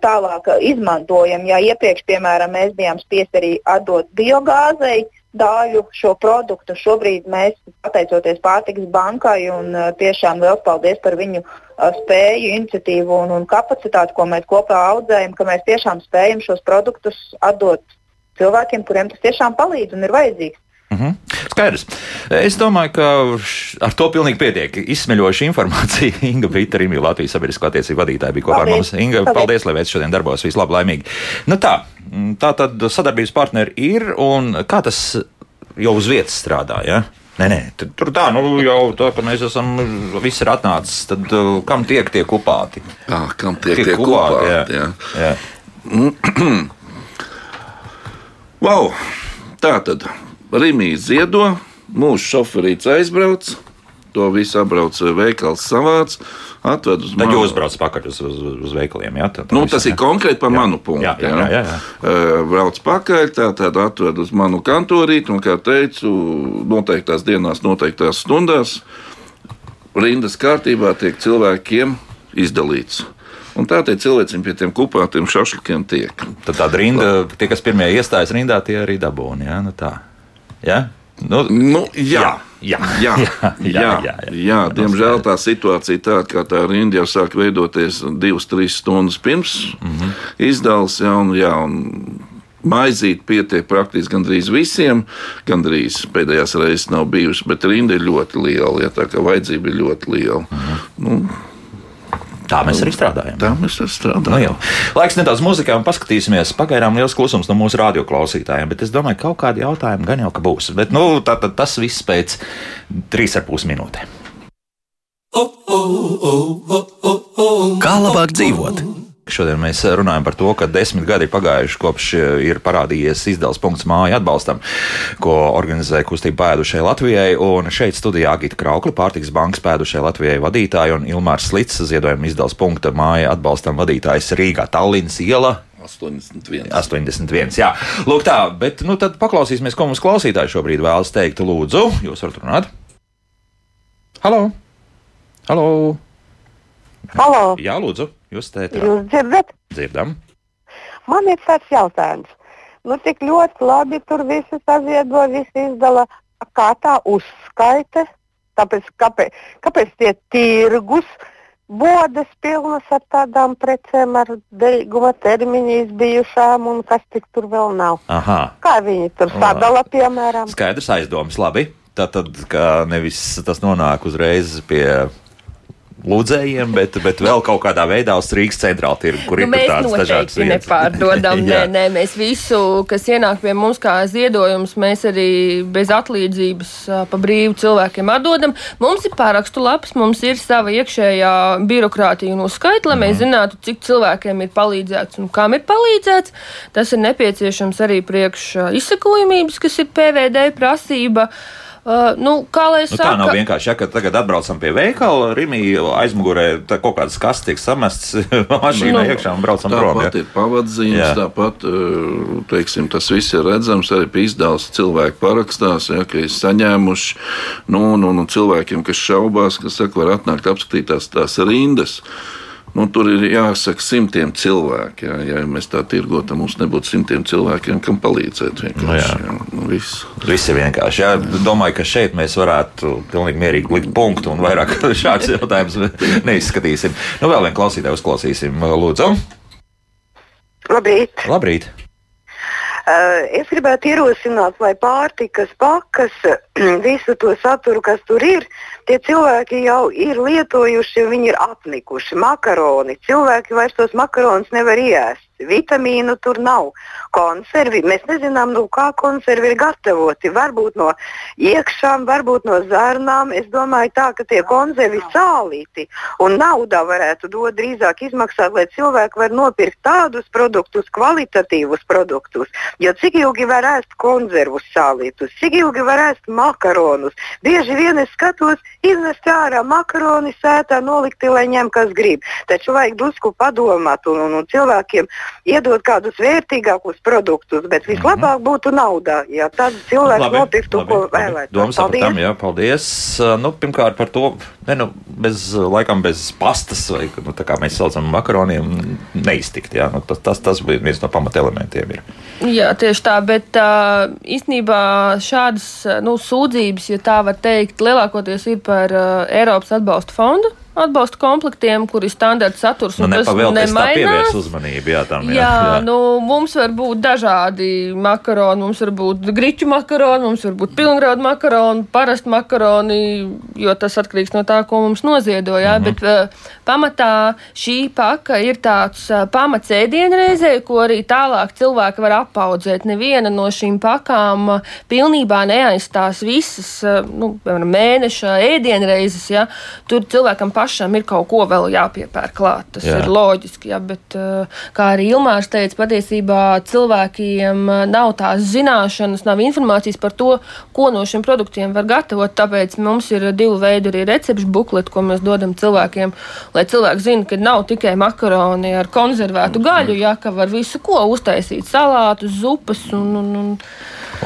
tālāk izmantojam. Ja iepriekš, piemēram, mēs bijām spiest arī atdot biogāzei daļu šo produktu, šobrīd mēs, pateicoties pārtiks bankai, un tiešām liels paldies par viņu spēju, iniciatīvu un, un kapacitāti, ko mēs kopā audzējam, ka mēs tiešām spējam šos produktus atdot cilvēkiem, kuriem tas tiešām palīdz un ir vajadzīgs. Mhm. Skaidrs. Es domāju, ka ar to pilnīgi pietiek. Izsmeļoša informācija. [LAUGHS] Inga Brīta, Rīgā Latvijas sabiedrisko attiecību vadītāja bija kopā ar Paldies. mums. Inga, Paldies. paldies, lai veids šodien darbos. Vislabāk, laimīgi. Nu tā, mm, tā tad sadarbības partneri ir un kā tas jau uz vietas strādā? Ja? Nē, nē, tur, tā, nu jau tā, ka mēs esam, viss ir atnācis, tad uh, kam tiek tie kupāti? Jā, kam tiek Tiek tie kupāti, kupāti? jā. jā. Jā. Wow! Tā tad Rīgā ziedo, mūsu šoferīts aizbrauc, to visu apbrauc veikals savāds, atved uz Tad manu- jūs braucat pakaļ uz, uz, uz veikaliem. Jā, tā, tā Nu, viss, tas ir jā. konkrēti par Jā. manu punktu. Jā, jā, jā, jā, jā. Eh, Brauc pakaļ, tā tad atved uz manu kantorīti, un, kā teicu, noteiktās dienās, noteiktās stundās rindas kārtībā tiek cilvēkiem izdalīts. Un tā tie cilvēki pie tiem kupātiem šašlikiem tiek. Tad tāda rinda, tie, kas pirmie iestājas rindā, tie arī dabūna. Jā, nu tā. Jā? Nu, Nu, jā. Jā, Jā, jā, [LAUGHS] jā, jā, jā, jā. jā. Diemžēl tā situācija tāda, ka tā rinda jau sāk veidoties divas, trīs stundas pirms mm. -hmm. izdevuma. Jā, un, jā, un maizīt pietiek praktiski gandrīz visiem. Gandrīz pēdējās reizes nav bijusi, bet rinda ir ļoti liela. Jā, tā kā vajadzība ir ļoti liela. Mm. -hmm. nu, tā mēs arī strādājam. tā mēs arī Nu, strādājam. jau. Laiks nedaudz muzikā un paskatīsimies. Pagaidām liels klusums no mūsu radioklausītājiem, bet es domāju, ka kaut kādi jautājumi gan jau ka būs. Bet nu, tā, tā, tas viss pēc trīs ar pus minūtēm. Kā labāk dzīvot? Šodien mēs runājam par to, ka desmit gadi ir pagājuši kopš ir parādījies izdevums punkts māju atbalstam, ko organizē kustība pēdušai Latvijai. Un šeit studijā Agita Kraukla, pārtiks bankas pēdušai Latvijai vadītāja un Ilmārs Slits, ziedojuma izdevums punkta māju atbalstam vadītājs Rīgā Tallinas iela. 81. 81. Jā, lūk, tā, bet nu tad paklausīsimies, ko mums klausītāji šobrīd vēlas teikt. Lūdzu, jūs varat runāt. Halo! Halo! Halo, Jā, lūdzu, jūs teicat, jūs dzirdat? dzirdam. Man ir tāds jautājums. Nu, tik ļoti labi tur visi saziedo, visi izdala. Kā tā uzskaita? Tāpēc, kāpēc, kāpēc tie tirgus bodas pilnas ar tādām precēm, ar derīguma termiņu izbijušām un kas tik tur vēl nav? Aha, Kā viņi tur sadala, piemēram? skaidrs aizdoms, labi. Tātad, ka nevis tas nonāk uzreiz pie lūdzējiem, bet, bet vēl kaut kādā veidā uz Rīgas centrāla tirgu, kur Nu, ir mēs tādas dažādas noteikti vietas. nepārdodam. [LAUGHS] nē, nē, mēs visu, kas ienāk pie mums kā ziedojums, mēs arī bez atlīdzības pa brīvu cilvēkiem atdodam. Mums ir pārakstu laps, mums ir sava iekšējā birokrātija un uzskaita, lai Mhm. mēs zinātu, cik cilvēkiem ir palīdzēts un kam ir palīdzēts. Tas ir nepieciešams arī priekš ā, izsakojamības, kas ir PVD prasība. Uh, nu, kā lai es Nu, tā nav vienkārši, ja, ka tagad atbraucam pie veikala, Rīgā aizmugurē tā kaut kādas kastes tiek samestas [LAUGHS] mašīnā Nu, iekšā un braucam prom. Tāpat Ja? ir pavadzīmes, Jā. tāpat eh, teiksim, tas viss ir redzams arī pie izdevuma cilvēku parakstās, ja, ka ir saņēmuši. Nu, un, un, un cilvēkiem, kas šaubās, kas saka, var atnākt apskatīt tās, tās rindas. Nu, tur ir jāsaka simtiem cilvēku. Ja, ja mēs tā tirgotam, mums nebūtu simtiem cilvēkiem, kam palīdzēt. Nu, vienkārši, jā. ja, nu, viss. Viss ir vienkārši. Jā. Domāju, ka šeit mēs varētu pilnīgi mierīgi likt punktu un vairāk [LAUGHS] šādus jautājumus neizskatīsim. Nu, vēl vienu klausītāju uzklausīsim. Lūdzu, Labrīt! labrīt! Uh, es gribētu ierosināt, lai pārtikas pakas, [CLEARS THROAT] visu to saturu, kas tur ir, tie cilvēki jau ir lietojuši, viņi ir apnikuši. Makaroni. Cilvēki vairs tos makaronus nevar iest. vitamīnu tur nav. Konservi, mēs nezinām, no kā konservi ir gatavoti. Varbūt no iekšām, varbūt no zārnām. Es domāju, tā, ka tie konservi sālīti un naudā varētu dot drīzāk izmaksāt, lai cilvēki var nopirkt tādus produktus, kvalitatīvus produktus. Jo cik ilgi var ēst konservus sālītus, cik ilgi var ēst makaronus. Bieži vien es skatos, iznest ārā makaroni sētā nolikti, lai ņem kas grib. Taču vajag drusku padomāt un, un, un cilvēkiem iedot kādus vērtīgākus produktus, bet vislabāk būtu naudā, ja tad cilvēks Labi, nopirktu, ko vēlētos. Domas sapratām, jā, paldies. Nu, pirmkārt par to, ne, nu, bez, laikam bez pastas, vai nu, tā kā mēs saucam makaroniem, neiztikt. Jā, nu, tas, tas, tas bija viens no pamatelementiem. Ir. Jā, tieši tā, bet uh, īstenībā šādas nu, sūdzības, ja tā var teikt, lielākoties ir par uh, Eiropas atbalsta fondu atbalsta komplektiem, kur ir standarta saturs. Nu, tas nemainās. Uzmanību, jā, tam, jā, jā, jā. Nu, mums var būt dažādi makaroni. Mums var būt griķu makaroni, mums var būt pilngraudu makaroni, parasti makaroni, jo tas atkarīgs no tā, ko mums noziedo. Jā, mm -hmm. Bet uh, pamatā šī paka ir tāds uh, pamats ēdienreizē, ko arī tālāk cilvēki var apaudzēt. Neviena no šīm pakām uh, pilnībā neaizstās visas uh, nu, mēneša ēdienreizes. Ja? Tur cilvēkam pašam ir kaut ko vēl jāpiepērk klāt. Tas jā. ir loģiski, jā, bet kā arī Ilmārs teica, patiesībā cilvēkiem nav tās zināšanas, nav informācijas par to, ko no šiem produktiem var gatavot. Tāpēc mums ir divi veidi arī recepšu bukleti, ko mēs dodam cilvēkiem, lai cilvēki zinātu, ka nav tikai makaroni ar konservētu gaļu, jā, ka var visu ko uztaisīt, salātus, zupas un, un, un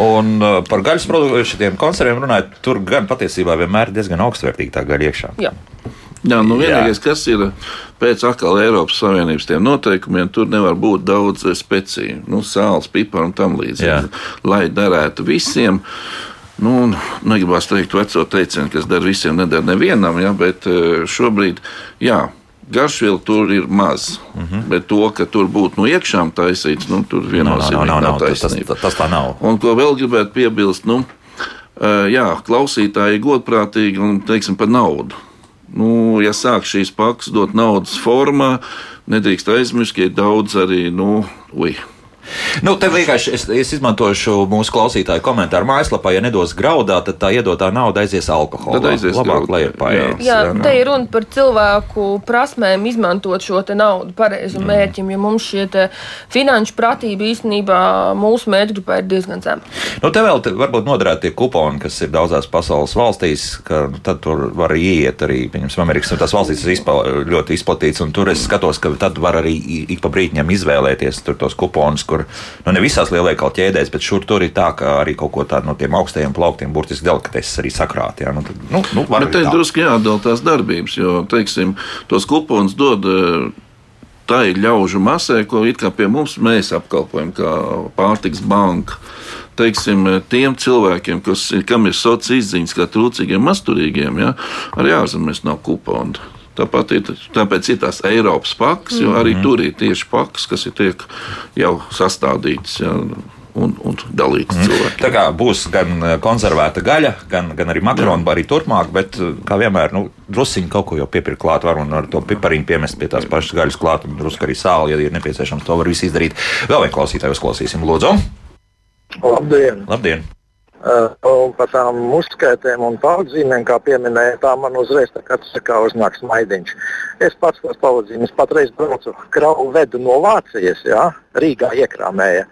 Un uh, par gaļas produktiem, konserviem runājot, tur gan patiesībā vienmēr ir diezgan augstvērtīga tā gaļa iekšā. Jā. Jā, nu vienīgais, kas ir pēc atkal Eiropas Savienības tiem noteikumiem, tur nevar būt daudz speciju, nu, sāls, pipara un tam līdzīgi. Lai derētu visiem. Nu, negribās teikt veco teicienu, kas der visiem, nedara nevienam, ja, bet šobrīd, jā, garšvielu tur ir maz. Mm -hmm. Bet to, ka tur būtu no iekšām taisīts, nu, tur viennozīmīgi no, no, no, nav no, taisnība. Tas, tas tā nav. Un ko vēl gribētu piebilst, nu, jā, klausītāji godprātīgi un, teiksim, par naudu. Nu, ja sāk šīs pakas dot naudas formā, nedrīkst aizmirst, ka ir daudz arī, nu, ui, Nu, te vienkārši es, es izmantošu mūsu klausītāju komentāru mājaslapā. Ja nedos graudā, tad tā iedotā nauda aizies alkoholā. Tad aizies labāk, lai ir paēdis. Jā, jā, te ir runa par cilvēku prasmēm izmantot šo naudu pareizu mm. mērķim, jo mums šie finanšu pratība īstenībā mūsu mērķgrupā ir diezgan zema. Nu, te vēl te varbūt noderētu tie kuponi, kas ir daudzās pasaules valstīs, ka tad tur var ieiet arī, piemēram, Amerikas un tās valstīs ir izpla, ļoti izplatīts, un tur es skatos, ka tad var arī ik pa brītiņam izvēlēties tos kuponus, kur nu, ne visās lielveikalu ķēdēs, bet šur tur ir tā, ka arī kaut ko tādu no tiem augstajiem plauktiem, burtiski delikateses arī sakrāt. Jā, nu, tad, nu, nu, bet te drusku jādala tās darbības, jo, teiksim, tos kuponus dod eh, tai ļaužu masē, ko it kā pie mums mēs apkalpojam kā pārtiks banka. Teiksim, tiem cilvēkiem, kas, kam ir sociālās izziņas, kā trūcīgiem, masturīgiem, ja, arī ārzemēs nav kuponu. Tāpat ir, tāpēc ir tās Eiropas pakas, jo arī -hmm. tur ir tieši pakas, kas ir tiek jau sastādītas. Ja, un, un dalīts mm. cilvēkiem. Tā kā būs gan eh, konservēta gaļa, gan, gan arī makaroni, arī turpmāk, bet eh, kā vienmēr, nu, druskuļi kaut ko jau piepirkt klāt, var un ar to pipariņu piemest pie tās pašas gaļas klāt, un drusku arī sāli, ja ir nepieciešams, to var visu izdarīt. Vēl vienu klausītāju uzklausīsim, Lūdzu! Labdien! Labdien. Uh, un par tām uzskaitēm un paudzīmēm, kā pieminēja, tā man uzreiz tā kā tas kā uznāk smaidiņš. Es pats tos pavadzījumus patreiz braucu kravu vedu no Vācijas, jā, Rīgā iekrāmēja.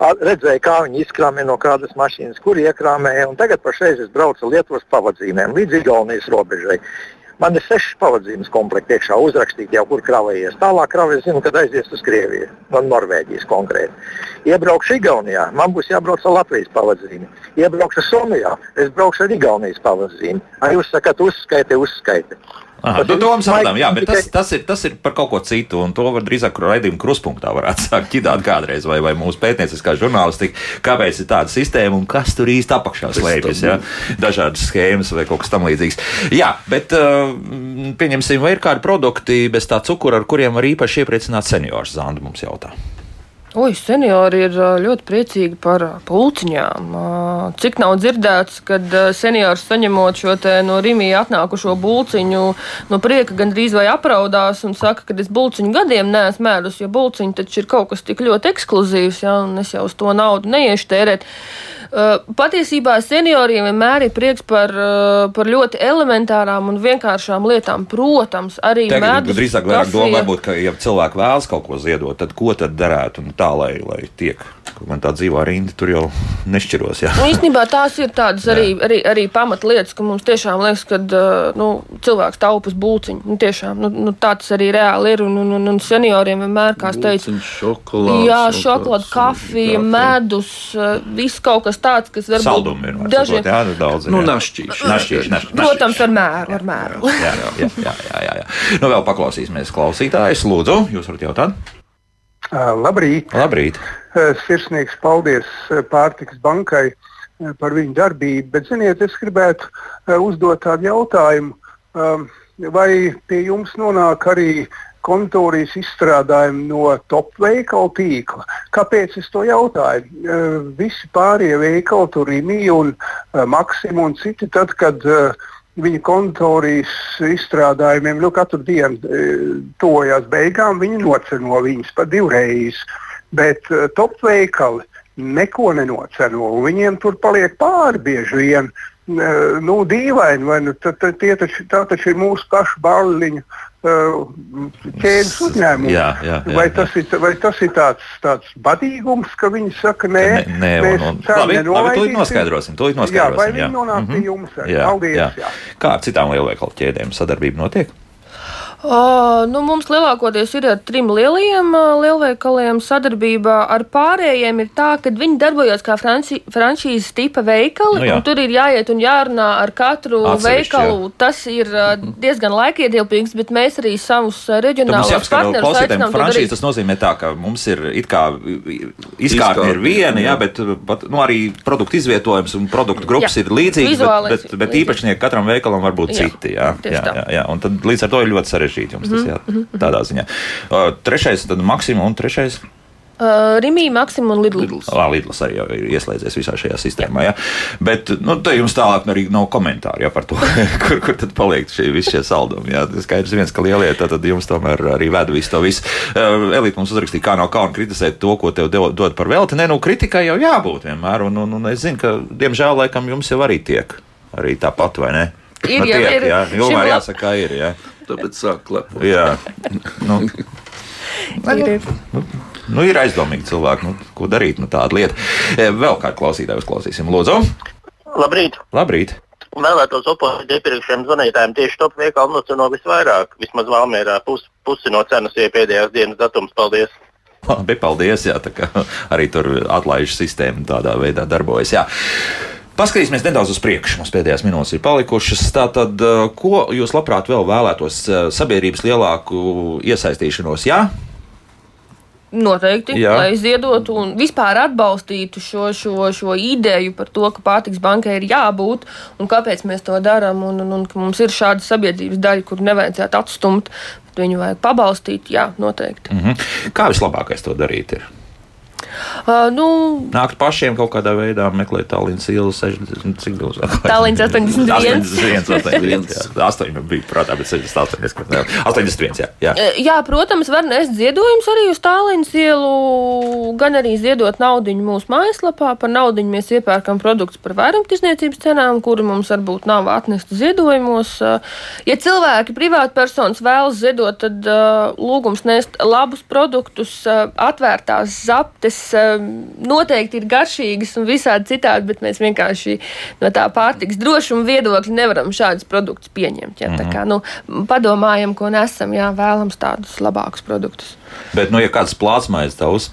Redzēju, kā viņi izkrāmē no kādas mašīnas, kur iekrāmēja, tagad pašreiz es braucu Lietuvas pavadzīmēm līdz Igaunijas robežai. Man ir seši pavadzījumus komplekti iekšā uzrakstīti, jau kur kravējies. Tālāk kravējies, zinu, kad aizies uz Krieviju, no Norvēģijas konkrēti. Iebraukšu Igaunijā, man būs jābrauc ar Latvijas pavadzījumu. Iebraukšu Somijā, es braukšu ar Igaunijas pavadzījumu. Arī jūs sakat, uzskaiti, uzskaiti. Aha, nu, to mēs saprotam, jā, bet tas, tas, ir, tas ir par kaut ko citu, un to var drīzāk raidījuma kruspunktā varētu [LAUGHS] sākt ķidāt kādreiz, vai, vai mūsu pētnieciskā žurnālistika, kāpēc ir tāda sistēma un kas tur īsti apakšā slēpjas, ja? dažādas schēmas vai kaut kas tam līdzīgs. Jā, bet uh, pieņemsim, vai ir kādi produkti bez tā cukura, ar kuriem var īpaši iepriecināt seniors, Zanda mums jautā. Oi, seniori ir ļoti priecīgi par pulciņām. Cik nav dzirdēts, kad seniors saņemot šo no Rīgā atnākušo bulciņu, no prieka gandrīz vai apraudās un saka, ka es bulciņu gadiem neesmu mēdus, jo bulciņi taču ir kaut kas tik ļoti ekskluzīvs, ja, un es jau uz to naudu neiešu tērēt. Patiesībā senioriem vienmēr ir prieks par, par ļoti elementārām un vienkāršām lietām. Protams, arī medus, drīzāk vairāk doma, varbūt, ka, ja cilvēki vēlas kaut ko ziedot, tad ko tad darētu un tā, lai, lai tiek. Man tā dzīvā rinda tur jau nešķiros. Jā. Nu, īstenībā tās ir tādas arī, arī, arī pamatlietas, ka mums tiešām liekas, ka nu, cilvēks taupas būciņu. Nu, tiešām, nu, nu, tā tas arī reāli ir. Un, un, un, un senioriem vienmēr, kā es teicu, šokolādes, jā, šokolāde, kafija, kafija. medus, viss kaut kas tāds, kas varbūt Saldumi ir. dažiem. Dažiem... Jā, nu, daudz. Nu, jā. našķīši. Našķīši, našķīši. Protams, ar mēru. Ar mēru. Jā, jā, jā, jā, jā, jā, jā. Nu, vēl paklausīsimies klausītājus. Lūdzu, jūs varat jautāt? Labrīt! Labrīt! Sirsnīgs paldies ā, Pārtikas bankai par viņu darbību, bet, ziniet, es gribētu uzdot tādu jautājumu, vai pie jums nonāk arī kontorijas izstrādājumi no top veikalu tīkla. Kāpēc es to jautāju? Ā, Visi pārējie veikali, tur Rīgā un ā, Maksima un citi, tad, kad ā, viņa kontorijas izstrādājumiem nu, katru dienu e, tojās beigām, viņi noceno viņus pa divreiz. Bet e, top veikali neko nenoceno, un viņiem tur paliek pāri bieži vien. E, Nu, dīvaini, vai nu, tad tie taču, tā taču ir mūsu pašu bāliņu ķēdes uzņēmumi. Jā, jā, jā, vai, jā. tas ir, vai tas ir tāds, tāds badīgums, ka viņi saka, nē, Nē, nē, mēs un, un, labi, labi, tūlīt noskaidrosim. Tūlīt Jā, vai noskaidrosim viņi nonāk pie jums? arī? Paldies! jā. jā. Kā ar citām lielveikalu ķēdēm sadarbība notiek? Uh, nu, mums lielākoties ir ar trim lielajiem uh, lielveikaliem sadarbībā. Ar pārējiem ir tā, ka viņi darbojas kā franči, franšīzes tipa veikali, Nu jā. un tur ir jāiet un jārunā ar katru Atsevišķi, veikalu. Tas ir uh, diezgan laikietilpīgs, bet mēs arī savus reģionālos partnerus aicinām franšīze tas nozīmē tā, ka mums ir it kā izkārtne ir viena, jā, jā. bet pat, nu, arī produktu izvietojums un produktu grupas Jā. ir līdzīgas, bet, bet, bet līdzīgs. īpašnieki katram veikalam var būt Jā, citi. Jā, jā, jā, jā, un tad līdz ar to ir ļoti sarežģīti jums tas jā, tādā ziņā. Uh, Trešais, tad Maksima un trešais. Uh, Rimī, Maksim un Lidl. Lā, Lidls arī ir ieslēdzies visā šajā sistēmā. Ja? Bet nu, te jums tālāk arī nav komentāru ja, par to, [LAUGHS] kur, kur tad paliek šie, visi šie saldumi. Ja? Skaidrs, viens, ka lielie tad, tad jums tomēr arī ved visu to visu. Uh, Elīte mums uzrakstīja, kā nav kauna kritizēt to, ko tev dev- dod par velti. Nē, nu, kritikai jau jābūt vienmēr. Un, un, un es zinu, ka diemžēl laikam jums jau arī tiek arī tāpat, vai ne? Ir, nu, jā, tiek, ir. jā. Šim jāsaka, ka ir. Jā. Tāpēc sāk klepot. Jā. Nu, [LAUGHS] Ir, ir. nu, ir aizdomīgi cilvēki, nu, ko darīt, nu, tāda lieta. E, Vēl kādu klausītāju uzklausīsim, Lūdzu. Labrīt! Labrīt! Vēlētos oponēt iepriekšējiem zvanītājiem tieši top veikalu noceno visvairāk. Vismaz Valmērā pus, pusi no cenas ir pēdējās dienas datums. Paldies! Labi, paldies. Jā, tā kā arī tur atlaižu sistēma tādā veidā darbojas. Jā. Paskatīsimies nedaudz uz priekšu. Mums pēdējās minūtes ir palikušas. Tātad, eh, ko jūs labprāt vēl vēlētos? eh, Sabiedrības lielāku iesaistīšanos, jā? Noteikti, Jā. Lai ziedotu un vispār atbalstītu šo, šo, šo ideju par to, ka pārtiks bankai ir jābūt un kāpēc mēs to darām. Un, un, un ka mums ir šāda sabiedrības daļa, kur nevajadzētu atstumt, bet viņu vajag pabalstīt. Jā, noteikti. Mhm. Kā vislabākais to darīt? Ir? Uh, nu, Nākt pašiem kaut kādā veidā meklēt tālruņa ielu 60. Cik daudz? Tālruņa 81. 81, 81, jā. 8 bija prātā, bet 68. es kaut kā- 81, jā. jā. E, Jā, protams, var nest ziedojumus arī uz tālruņa ielu, gan arī ziedot naudu mūsu mājaslapā. Par naudu mēs iepērkam produktus par vairumtirdzniecības cenām, kuri mums varbūt nav atnesti ziedojumos. E, Ja cilvēki, privātpersonas vēlas ziedot, tad uh, lūgums nest labus produktus, uh, atvērtās zaptes, uh, noteikti ir garšīgas un visādi citādi, bet mēs vienkārši no tā pārtiks drošuma viedokļa nevaram šādus produktus pieņemt. Ja? Mm -hmm. Kā nu, padomājam, ko nesam, jā, vēlams tādus labākus produktus. Bet, nu, ja kāds plātsmaiņas tā uz,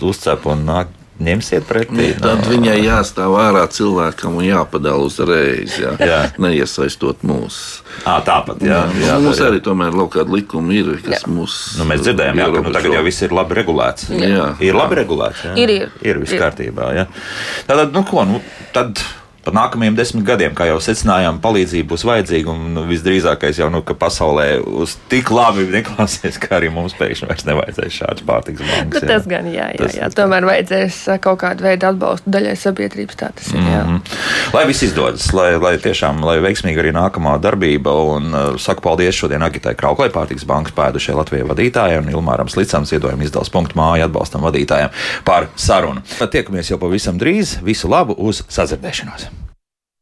uzcep un nāk, ņemsiet pretī. Tad viņai jāstāv ārā cilvēkam un jāpadala uzreiz. Jā. Jā. Neiesaistot mūs. À, tāpat, jā. jā, jā, mums ir. arī tomēr kaut kāda likuma ir, kas mūs. Nu, mēs dzirdējām, jā, ka nu, tagad jau viss ir labi regulēts. Jā. Ir labi regulēts. Jā. Ir, ir. ir viss kārtībā. Jā. Tātad, nu, ko, nu, tad par nākamajiem desmit gadiem, kā jau secinājām, palīdzība būs vajadzīga. Un visdrīzākais jau, nu, ka pasaulē uz tik labi neklāsies, ka arī mums pēkšņi vairs nevajadzēs šādas pārtiks bankas. Nu, tas gan, jā, jā, Tas- jā. Tomēr vajadzēs uh, kaut kādu veidu atbalstu daļai sabiedrības. Tā tas ir. Jā. Mm -hmm. Lai viss izdodas, lai, lai tiešām lai veiksmīgi arī nākamā darbība. Un uh, saku paldies šodien Agitai Krauklai, pārtiks bankas pēdušai Latvijas vadītājai un Ilmāram Slicam, ziedojuma izdevums punktu māju atbalstam vadītājiem par sarunu. Tiekamies jau pavisam drīz. Visu labu uz sadzirdēšanos!